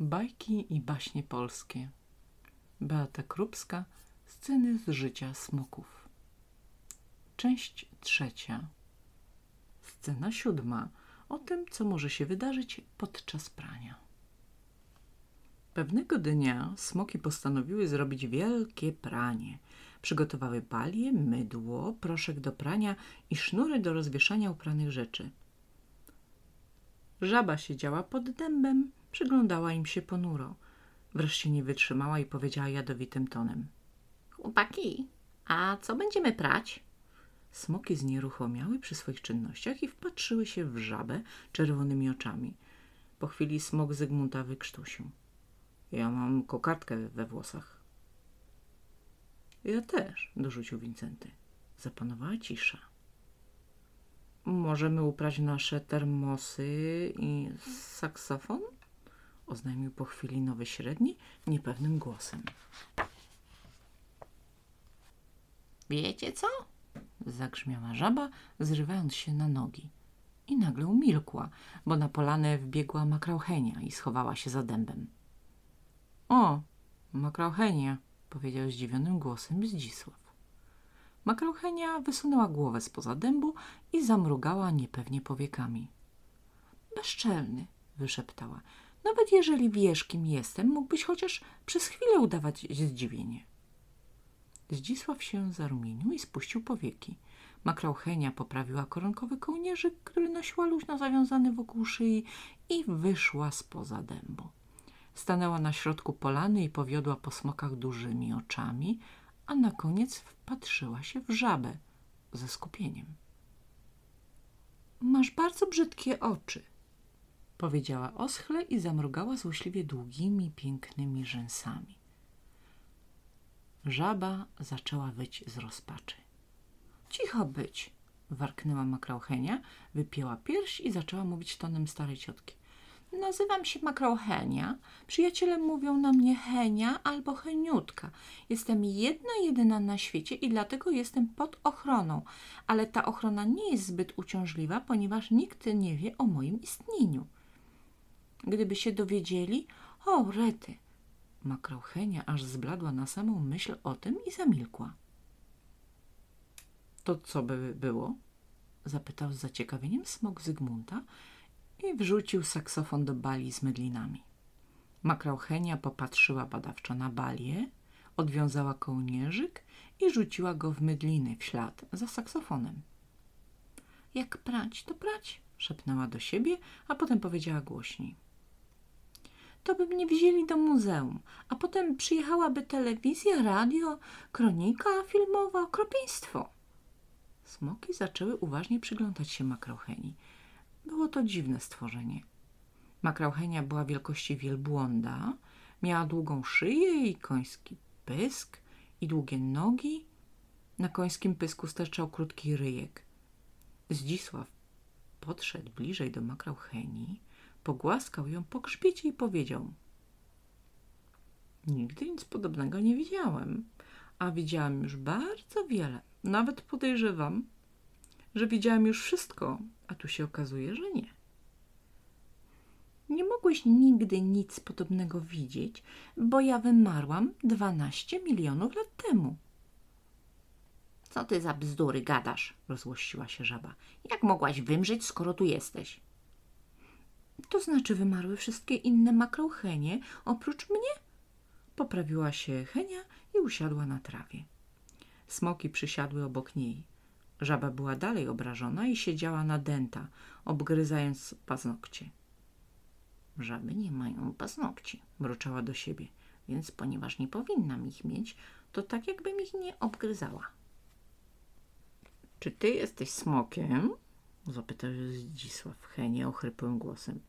Bajki i baśnie polskie. Beata Krupska. Sceny z życia smoków. Część trzecia. Scena siódma. O tym, co może się wydarzyć podczas prania. Pewnego dnia smoki postanowiły zrobić wielkie pranie. Przygotowały palię, mydło, proszek do prania i sznury do rozwieszania upranych rzeczy. Żaba siedziała pod dębem, przyglądała im się ponuro. Wreszcie nie wytrzymała i powiedziała jadowitym tonem. Chłopaki, a co będziemy prać? Smoki znieruchomiały przy swoich czynnościach i wpatrzyły się w żabę czerwonymi oczami. Po chwili smok Zygmunta wykrztusił. Ja mam kokardkę we włosach. Ja też, dorzucił Wincenty. Zapanowała cisza. Możemy uprać nasze termosy i saksofon? Oznajmił po chwili nowy średni, niepewnym głosem. Wiecie co? Zagrzmiała żaba, zrywając się na nogi. I nagle umilkła, bo na polanę wbiegła makrauchenia i schowała się za dębem. O, makrauchenia, powiedział zdziwionym głosem Zdzisław. Makrauchenia wysunęła głowę spoza dębu i zamrugała niepewnie powiekami. Bezczelny, wyszeptała. Nawet jeżeli wiesz, kim jestem, mógłbyś chociaż przez chwilę udawać zdziwienie. Zdzisław się zarumienił i spuścił powieki. Makrauchenia poprawiła koronkowy kołnierzyk, który nosiła luźno zawiązany wokół szyi i wyszła spoza dębu. Stanęła na środku polany i powiodła po smokach dużymi oczami, a na koniec wpatrzyła się w żabę ze skupieniem. Masz bardzo brzydkie oczy, powiedziała oschle i zamrugała złośliwie długimi, pięknymi rzęsami. Żaba zaczęła wyć z rozpaczy. Cicho być, warknęła makrauchenia, wypięła pierś i zaczęła mówić tonem starej ciotki. Nazywam się Makrauchenia. Przyjaciele mówią na mnie Henia albo Heniutka. Jestem jedna jedyna na świecie i dlatego jestem pod ochroną. Ale ta ochrona nie jest zbyt uciążliwa, ponieważ nikt nie wie o moim istnieniu. Gdyby się dowiedzieli, o rety! Makrauchenia aż zbladła na samą myśl o tym i zamilkła. To co by było? Zapytał z zaciekawieniem smok Zygmunta, i wrzucił saksofon do bali z mydlinami. Makrauchenia popatrzyła badawczo na balię, odwiązała kołnierzyk i rzuciła go w mydliny w ślad za saksofonem. Jak prać, to prać, szepnęła do siebie, a potem powiedziała głośniej. To by mnie wzięli do muzeum, a potem przyjechałaby telewizja, radio, kronika filmowa, okropieństwo. Smoki zaczęły uważnie przyglądać się makraucheni. Było to dziwne stworzenie. Makrauchenia była wielkości wielbłąda, miała długą szyję i koński pysk i długie nogi. Na końskim pysku sterczał krótki ryjek. Zdzisław podszedł bliżej do makraucheni, pogłaskał ją po grzbiecie i powiedział Nigdy nic podobnego nie widziałem, a widziałam już bardzo wiele. Nawet podejrzewam, że widziałam już wszystko, a tu się okazuje, że nie. Nie mogłeś nigdy nic podobnego widzieć, bo ja wymarłam dwanaście milionów lat temu. Co ty za bzdury gadasz? rozłościła się żaba. Jak mogłaś wymrzeć, skoro tu jesteś? To znaczy wymarły wszystkie inne makrochenie oprócz mnie? Poprawiła się Henia i usiadła na trawie. Smoki przysiadły obok niej. Żaba była dalej obrażona i siedziała na dęta, obgryzając paznokcie. Żaby nie mają paznokci, mruczała do siebie, więc ponieważ nie powinnam ich mieć, to tak jakbym ich nie obgryzała. Czy ty jesteś smokiem? zapytał Zdzisław Henie ochrypłym głosem.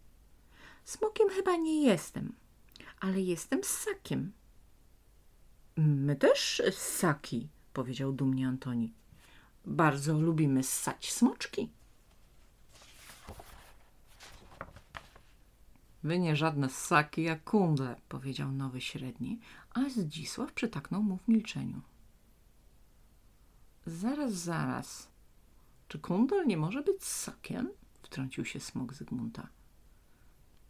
Smokiem chyba nie jestem, ale jestem ssakiem. My też ssaki, powiedział dumnie Antoni. Bardzo lubimy ssać smoczki. Wy nie żadne ssaki jak kundle, powiedział nowy średni, a Zdzisław przytaknął mu w milczeniu. Zaraz, zaraz. Czy kundel nie może być ssakiem? Wtrącił się smok Zygmunta.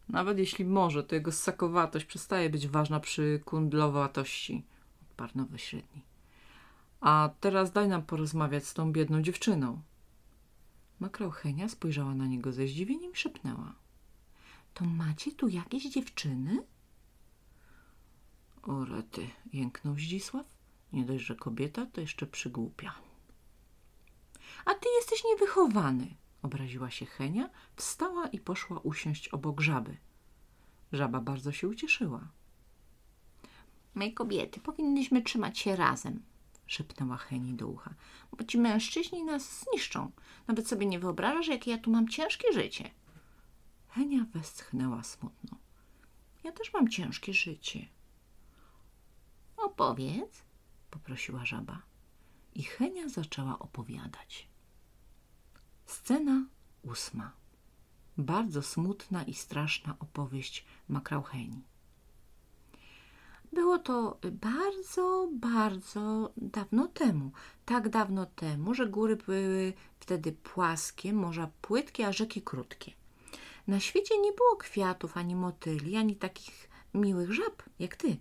Nawet jeśli może, to jego ssakowatość przestaje być ważna przy kundlowatości, odparł nowy średni. A teraz daj nam porozmawiać z tą biedną dziewczyną. Makrauchenia spojrzała na niego ze zdziwieniem i szepnęła. To macie tu jakieś dziewczyny? O rety, jęknął Zdzisław. Nie dość, że kobieta, to jeszcze przygłupia. A ty jesteś niewychowany, obraziła się Henia, wstała i poszła usiąść obok żaby. Żaba bardzo się ucieszyła. My kobiety powinnyśmy trzymać się razem, szepnęła Heni do ucha, bo ci mężczyźni nas zniszczą. Nawet sobie nie wyobrażasz, jakie ja tu mam ciężkie życie. Henia westchnęła smutno. Ja też mam ciężkie życie. Opowiedz, poprosiła żaba. I Henia zaczęła opowiadać. Scena ósma. Bardzo smutna i straszna opowieść Makraucheni. Było to bardzo, bardzo dawno temu. Tak dawno temu, że góry były wtedy płaskie, morza płytkie, a rzeki krótkie. Na świecie nie było kwiatów, ani motyli, ani takich miłych żab jak ty.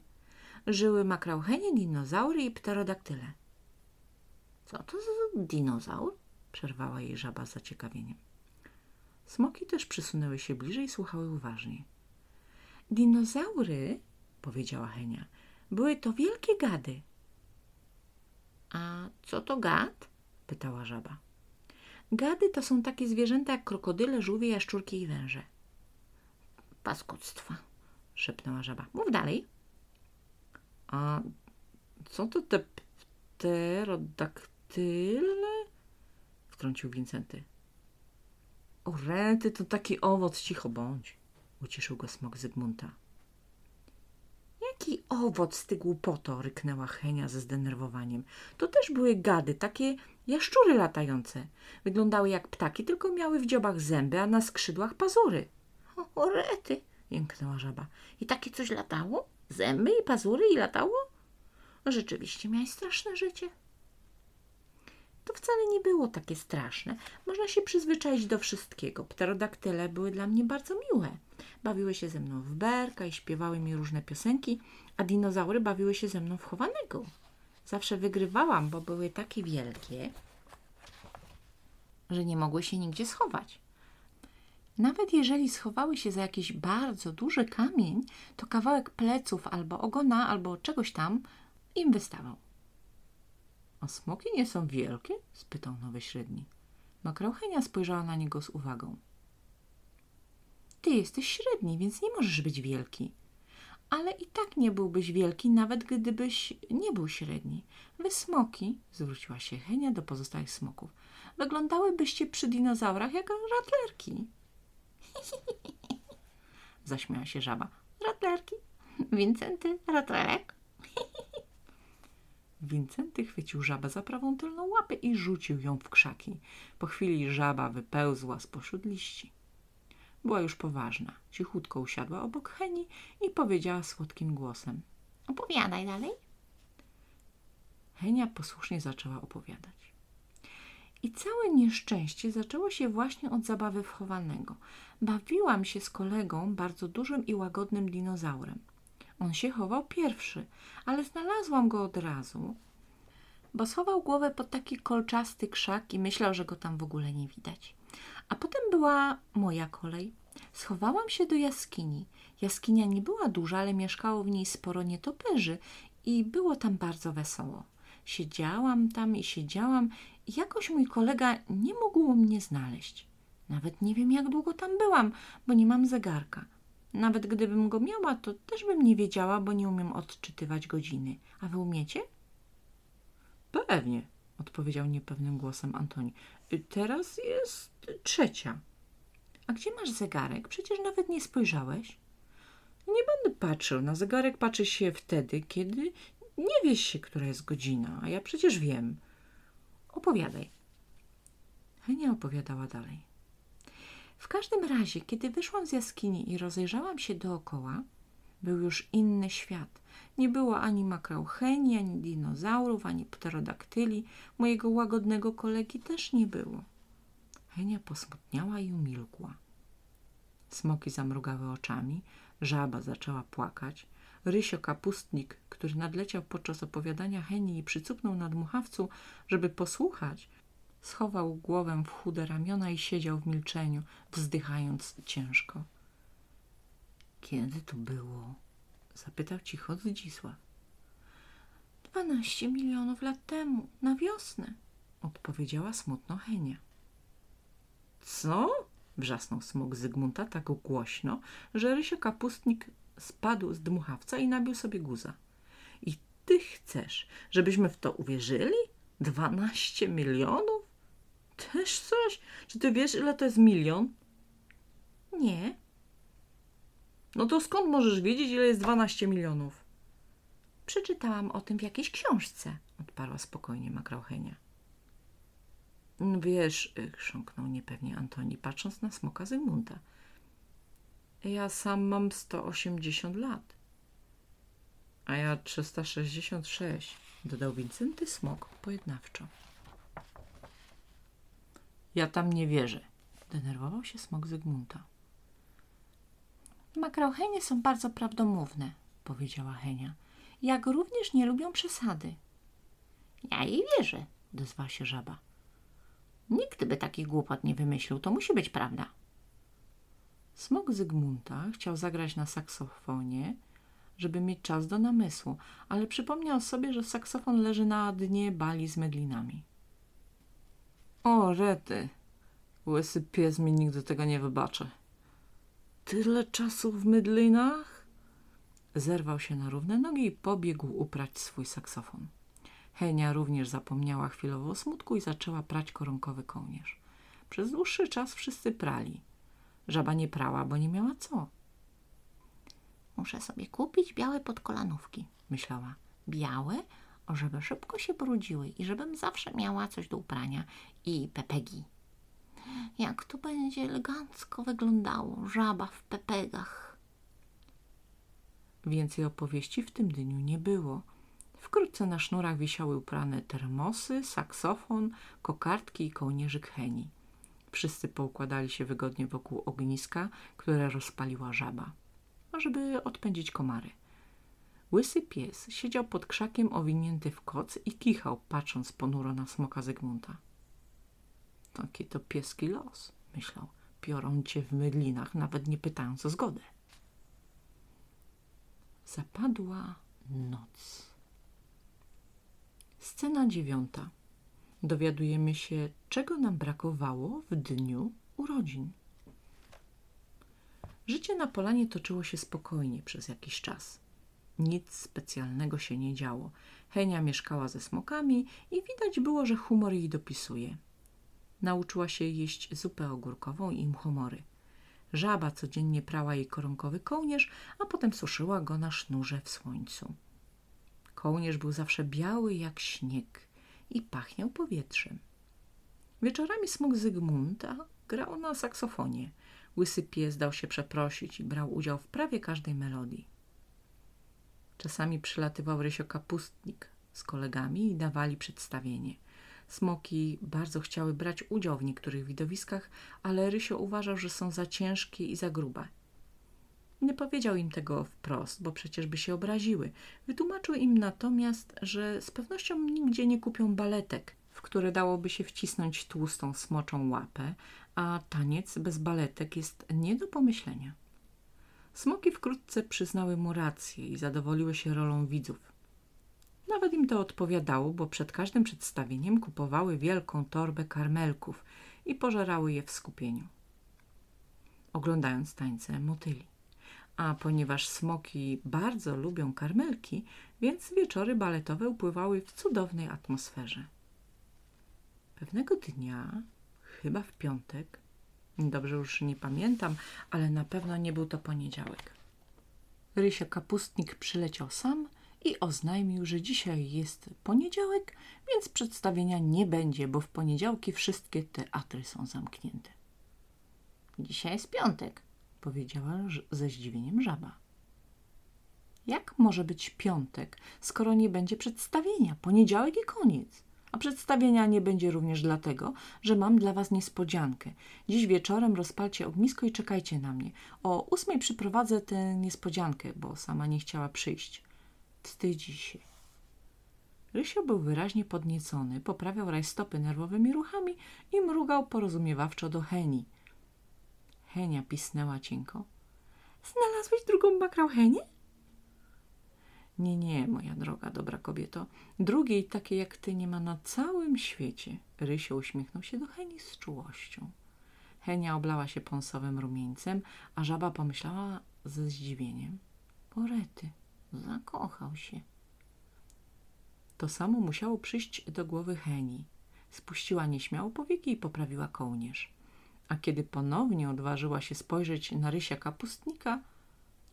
Żyły makrauchenie, dinozaury i pterodaktyle. Co to za dinozaur? Przerwała jej żaba z zaciekawieniem. Smoki też przysunęły się bliżej i słuchały uważnie. Dinozaury, powiedziała Henia, były to wielkie gady. A co to gad? pytała żaba. Gady to są takie zwierzęta jak krokodyle, żółwie, jaszczurki i węże. Paskudztwa, szepnęła żaba. Mów dalej. A co to te pterodaktyle? Wtrącił Wincenty. O rety, to taki owoc, cicho bądź. Uciszył go smok Zygmunta. Jaki owoc, ty głupoto, ryknęła Henia ze zdenerwowaniem. To też były gady, takie jaszczury latające. Wyglądały jak ptaki, tylko miały w dziobach zęby, a na skrzydłach pazury. O, rety, jęknęła żaba. I takie coś latało? Zęby i pazury i latało? Rzeczywiście miałeś straszne życie. To wcale nie było takie straszne. Można się przyzwyczaić do wszystkiego. Pterodaktyle były dla mnie bardzo miłe. Bawiły się ze mną w berka i śpiewały mi różne piosenki, a dinozaury bawiły się ze mną w chowanego. Zawsze wygrywałam, bo były takie wielkie, że nie mogły się nigdzie schować. Nawet jeżeli schowały się za jakiś bardzo duży kamień, to kawałek pleców albo ogona, albo czegoś tam im wystawał. A smoki nie są wielkie? spytał nowy średni. Makrochenia spojrzała na niego z uwagą. Ty jesteś średni, więc nie możesz być wielki. Ale i tak nie byłbyś wielki, nawet gdybyś nie był średni. Wy smoki, zwróciła się Henia do pozostałych smoków, wyglądałybyście przy dinozaurach jak ratlerki. Zaśmiała się żaba. Ratlerki? Wincenty, ratlerek? Wincenty chwycił żabę za prawą tylną łapę i rzucił ją w krzaki. Po chwili żaba wypełzła spośród liści. Była już poważna. Cichutko usiadła obok Heni i powiedziała słodkim głosem. Opowiadaj dalej. Henia posłusznie zaczęła opowiadać. I całe nieszczęście zaczęło się właśnie od zabawy wchowanego. Bawiłam się z kolegą, bardzo dużym i łagodnym dinozaurem. On się chował pierwszy, ale znalazłam go od razu, bo schował głowę pod taki kolczasty krzak i myślał, że go tam w ogóle nie widać. A potem była moja kolej. Schowałam się do jaskini. Jaskinia nie była duża, ale mieszkało w niej sporo nietoperzy i było tam bardzo wesoło. Siedziałam tam i siedziałam i jakoś mój kolega nie mógł mnie znaleźć. Nawet nie wiem, jak długo tam byłam, bo nie mam zegarka. Nawet gdybym go miała, to też bym nie wiedziała, bo nie umiem odczytywać godziny. A wy umiecie? Pewnie, odpowiedział niepewnym głosem Antoni. Teraz jest trzecia. A gdzie masz zegarek? Przecież nawet nie spojrzałeś. Nie będę patrzył. Na zegarek patrzy się wtedy, kiedy nie wiesz się, która jest godzina, a ja przecież wiem. Opowiadaj. Henia opowiadała dalej. W każdym razie, kiedy wyszłam z jaskini i rozejrzałam się dookoła, był już inny świat. Nie było ani makraucheni, ani dinozaurów, ani pterodaktyli. Mojego łagodnego kolegi też nie było. Henia posmutniała i umilkła. Smoki zamrugały oczami, żaba zaczęła płakać. Rysio kapustnik, który nadleciał podczas opowiadania Heni i przycupnął na dmuchawcu, żeby posłuchać, schował głowę w chude ramiona i siedział w milczeniu, wzdychając ciężko. Kiedy to było? Zapytał cicho Zdzisław. Dwanaście milionów lat temu, na wiosnę, odpowiedziała smutno Henia. Co? wrzasnął smok Zygmunta tak głośno, że Rysio kapustnik spadł z dmuchawca i nabił sobie guza. I ty chcesz, żebyśmy w to uwierzyli? Dwanaście milionów? Też coś? Czy ty wiesz, ile to jest milion? Nie. No to skąd możesz wiedzieć, ile jest dwanaście milionów? Przeczytałam o tym w jakiejś książce, odparła spokojnie Makrauchenia. Wiesz, chrząknął niepewnie Antoni, patrząc na smoka Zygmunta. Ja sam mam 180 lat. A ja 366, dodał Wincenty Smok pojednawczo. Ja tam nie wierzę, denerwował się smok Zygmunta. Makrauchenie są bardzo prawdomówne, powiedziała Henia. Jak również nie lubią przesady. Ja jej wierzę, odezwała się żaba. Nikt by takich głupot nie wymyślił, to musi być prawda. Smok Zygmunta chciał zagrać na saksofonie, żeby mieć czas do namysłu, ale przypomniał sobie, że saksofon leży na dnie bali z medlinami. O, rety! Łysy pies mi nigdy tego nie wybaczy. Tyle czasu w mydlinach? Zerwał się na równe nogi i pobiegł uprać swój saksofon. Henia również zapomniała chwilowo o smutku i zaczęła prać koronkowy kołnierz. Przez dłuższy czas wszyscy prali. Żaba nie prała, bo nie miała co. Muszę sobie kupić białe podkolanówki, myślała. Białe, żeby szybko się brudziły i żebym zawsze miała coś do uprania i pepegi. Jak to będzie elegancko wyglądało, żaba w pepegach. Więcej opowieści w tym dniu nie było. Wkrótce na sznurach wisiały uprane termosy, saksofon, kokardki i kołnierzyk Heni. Wszyscy poukładali się wygodnie wokół ogniska, które rozpaliła żaba, żeby odpędzić komary. Łysy pies siedział pod krzakiem owinięty w koc i kichał, patrząc ponuro na smoka Zygmunta. Taki to pieski los, myślał. Piorą cię w mydlinach, nawet nie pytając o zgodę. Zapadła noc. Scena dziewiąta. Dowiadujemy się, czego nam brakowało w dniu urodzin. Życie na polanie toczyło się spokojnie przez jakiś czas. Nic specjalnego się nie działo. Henia mieszkała ze smokami i widać było, że humor jej dopisuje. Nauczyła się jeść zupę ogórkową i mchomory. Żaba codziennie prała jej koronkowy kołnierz, a potem suszyła go na sznurze w słońcu. Kołnierz był zawsze biały jak śnieg i pachniał powietrzem. Wieczorami smok Zygmunta grał na saksofonie. Łysy pies dał się przeprosić i brał udział w prawie każdej melodii. Czasami przylatywał Rysio Kapustnik z kolegami i dawali przedstawienie. Smoki bardzo chciały brać udział w niektórych widowiskach, ale Rysio uważał, że są za ciężkie i za grube. Nie powiedział im tego wprost, bo przecież by się obraziły. Wytłumaczył im natomiast, że z pewnością nigdzie nie kupią baletek, w które dałoby się wcisnąć tłustą smoczą łapę, a taniec bez baletek jest nie do pomyślenia. Smoki wkrótce przyznały mu rację i zadowoliły się rolą widzów. Nawet im to odpowiadało, bo przed każdym przedstawieniem kupowały wielką torbę karmelków i pożerały je w skupieniu, oglądając tańce motyli. A ponieważ smoki bardzo lubią karmelki, więc wieczory baletowe upływały w cudownej atmosferze. Pewnego dnia, chyba w piątek, dobrze już nie pamiętam, ale na pewno nie był to poniedziałek. Rysio Kapustnik przyleciał sam i oznajmił, że dzisiaj jest poniedziałek, więc przedstawienia nie będzie, bo w poniedziałki wszystkie teatry są zamknięte. Dzisiaj jest piątek, powiedziała ze zdziwieniem żaba. Jak może być piątek, skoro nie będzie przedstawienia? Poniedziałek i koniec. A przedstawienia nie będzie również dlatego, że mam dla was niespodziankę. Dziś wieczorem rozpalcie ognisko i czekajcie na mnie. O ósmej przyprowadzę tę niespodziankę, bo sama nie chciała przyjść. Wstydzi się. Rysio był wyraźnie podniecony, poprawiał rajstopy nerwowymi ruchami i mrugał porozumiewawczo do Heni. Henia pisnęła cienko. Znalazłeś drugą makrałhenię? Nie, nie, moja droga, dobra kobieto. Drugiej takiej jak ty nie ma na całym świecie. Rysio uśmiechnął się do Heni z czułością. Henia oblała się pąsowym rumieńcem, a żaba pomyślała ze zdziwieniem. Porety, zakochał się. To samo musiało przyjść do głowy Heni. Spuściła nieśmiało powieki i poprawiła kołnierz. A kiedy ponownie odważyła się spojrzeć na rysia kapustnika,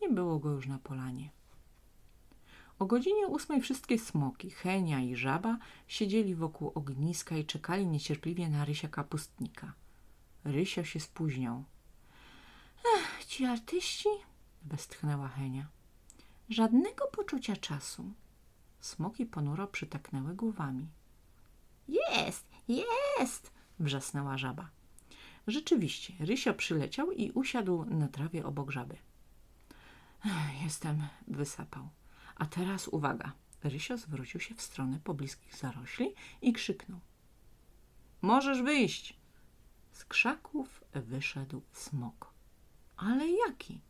nie było go już na polanie. O godzinie ósmej wszystkie smoki, Henia i Żaba siedzieli wokół ogniska i czekali niecierpliwie na Rysia kapustnika. Rysio się spóźniał. Ech, ci artyści, westchnęła Henia. Żadnego poczucia czasu. Smoki ponuro przytaknęły głowami. Jest, jest, wrzasnęła żaba. Rzeczywiście, Rysio przyleciał i usiadł na trawie obok żaby. Jestem, wysapał. A teraz uwaga. Rysio zwrócił się w stronę pobliskich zarośli i krzyknął. Możesz wyjść! Z krzaków wyszedł smok. Ale jaki?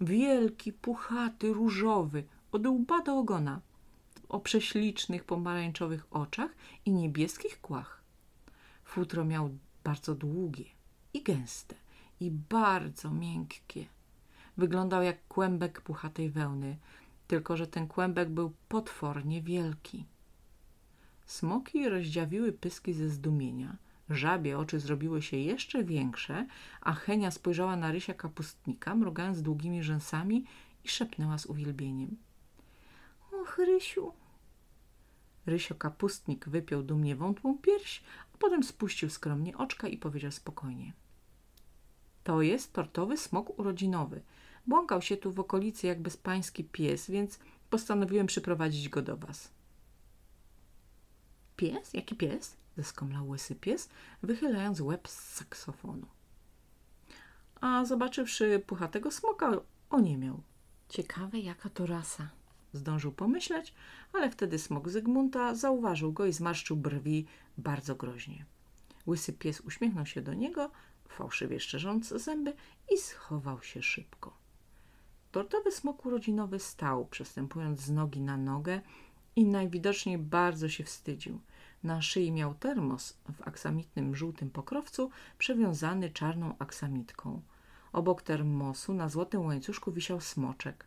Wielki, puchaty, różowy, od łba do ogona, o prześlicznych, pomarańczowych oczach i niebieskich kłach. Futro miał bardzo długie i gęste i bardzo miękkie. Wyglądał jak kłębek puchatej wełny, tylko że ten kłębek był potwornie wielki. Smoki rozdziawiły pyski ze zdumienia, żabie oczy zrobiły się jeszcze większe, a Henia spojrzała na Rysia kapustnika, mrugając długimi rzęsami i szepnęła z uwielbieniem. Och, Rysiu! Rysio kapustnik wypiął dumnie wątłą pierś, a potem spuścił skromnie oczka i powiedział spokojnie. To jest tortowy smok urodzinowy – Błąkał się tu w okolicy jak bezpański pies, więc postanowiłem przyprowadzić go do was. Pies? Jaki pies? Zeskomlał łysy pies, wychylając łeb z saksofonu. A zobaczywszy puchatego smoka, oniemiał. Ciekawe, jaka to rasa. Zdążył pomyśleć, ale wtedy smok Zygmunta zauważył go i zmarszczył brwi bardzo groźnie. Łysy pies uśmiechnął się do niego, fałszywie szczerząc zęby i schował się szybko. Tortowy smok urodzinowy stał, przestępując z nogi na nogę i najwidoczniej bardzo się wstydził. Na szyi miał termos w aksamitnym żółtym pokrowcu przewiązany czarną aksamitką. Obok termosu na złotym łańcuszku wisiał smoczek.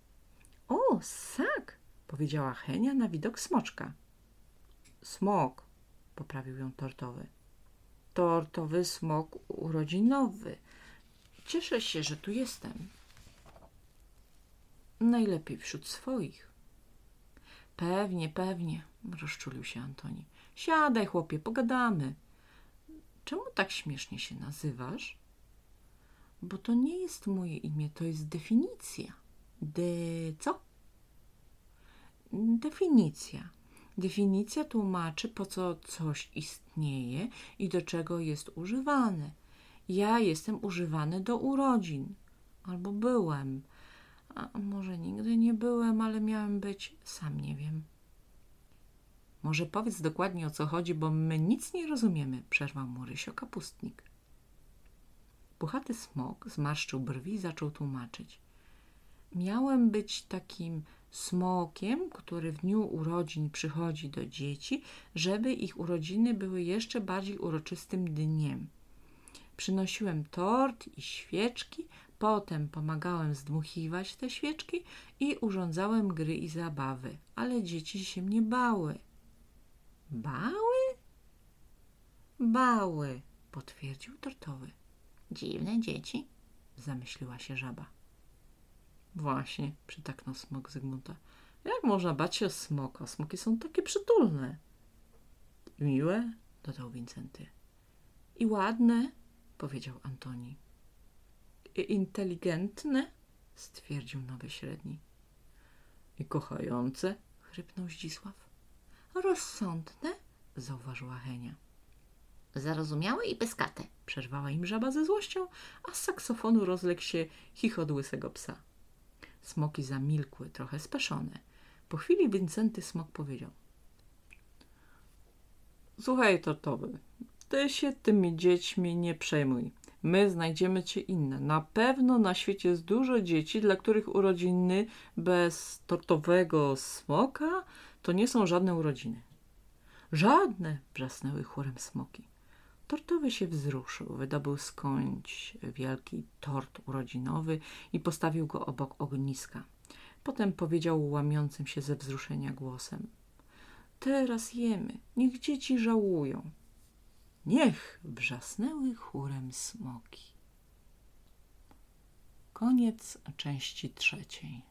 – O, sak! – powiedziała Henia na widok smoczka. – Smok – poprawił ją tortowy. – Tortowy smok urodzinowy. Cieszę się, że tu jestem – Najlepiej wśród swoich. Pewnie, pewnie, rozczulił się Antoni. Siadaj, chłopie, pogadamy. Czemu tak śmiesznie się nazywasz? Bo to nie jest moje imię, to jest definicja. De co? Definicja. Definicja tłumaczy, po co coś istnieje i do czego jest używane. Ja jestem używany do urodzin. Albo byłem. A może nigdy nie byłem, ale miałem być, sam nie wiem. Może powiedz dokładnie o co chodzi, bo my nic nie rozumiemy, przerwał mu Rysio kapustnik. Puchaty smok zmarszczył brwi i zaczął tłumaczyć. Miałem być takim smokiem, który w dniu urodzin przychodzi do dzieci, żeby ich urodziny były jeszcze bardziej uroczystym dniem. Przynosiłem tort i świeczki, Potem pomagałem zdmuchiwać te świeczki i urządzałem gry i zabawy, ale dzieci się mnie bały. Bały? Bały, potwierdził tortowy. Dziwne dzieci, zamyśliła się żaba. Właśnie, przytaknął smok Zygmunta. Jak można bać się smoka? Smoki są takie przytulne. Miłe, dodał Wincenty. I ładne, powiedział Antoni inteligentne, stwierdził nowy średni. I kochające, chrypnął Zdzisław. Rozsądne, zauważyła Henia. Zarozumiałe i pyskate. Przerwała im żaba ze złością, a z saksofonu rozległ się chichot łysego psa. Smoki zamilkły, trochę speszone. Po chwili Wincenty Smok powiedział. Słuchaj, Tortowy, ty się tymi dziećmi nie przejmuj. My znajdziemy cię inne. Na pewno na świecie jest dużo dzieci, dla których urodziny bez tortowego smoka to nie są żadne urodziny. Żadne! wrzasnęły chórem smoki. Tortowy się wzruszył, wydobył skądś wielki tort urodzinowy i postawił go obok ogniska. Potem powiedział łamiącym się ze wzruszenia głosem. Teraz jemy, niech dzieci żałują. Niech wrzasnęły chórem smoki. Koniec części trzeciej.